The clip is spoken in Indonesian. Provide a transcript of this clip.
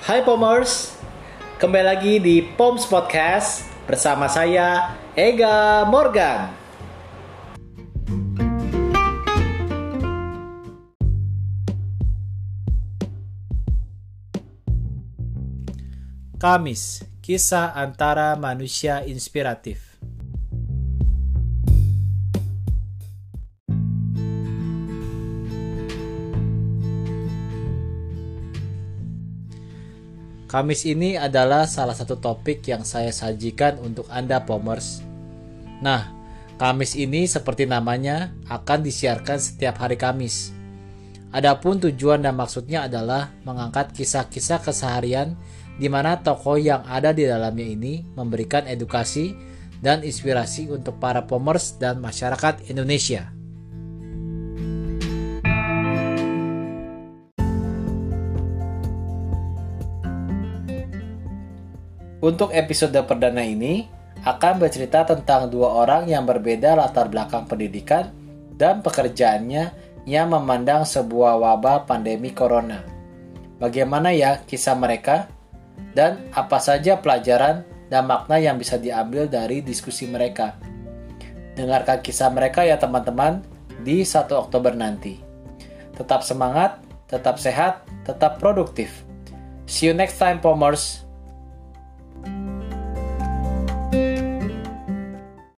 Hai Pomers, kembali lagi di Poms Podcast bersama saya Ega Morgan. Kamis, kisah antara manusia inspiratif. Kamis ini adalah salah satu topik yang saya sajikan untuk Anda Pomers. Nah, Kamis ini seperti namanya akan disiarkan setiap hari Kamis. Adapun tujuan dan maksudnya adalah mengangkat kisah-kisah keseharian di mana tokoh yang ada di dalamnya ini memberikan edukasi dan inspirasi untuk para pomers dan masyarakat Indonesia. Untuk episode perdana ini akan bercerita tentang dua orang yang berbeda latar belakang pendidikan dan pekerjaannya yang memandang sebuah wabah pandemi corona. Bagaimana ya kisah mereka dan apa saja pelajaran dan makna yang bisa diambil dari diskusi mereka. Dengarkan kisah mereka ya teman-teman di 1 Oktober nanti. Tetap semangat, tetap sehat, tetap produktif. See you next time, Pomers.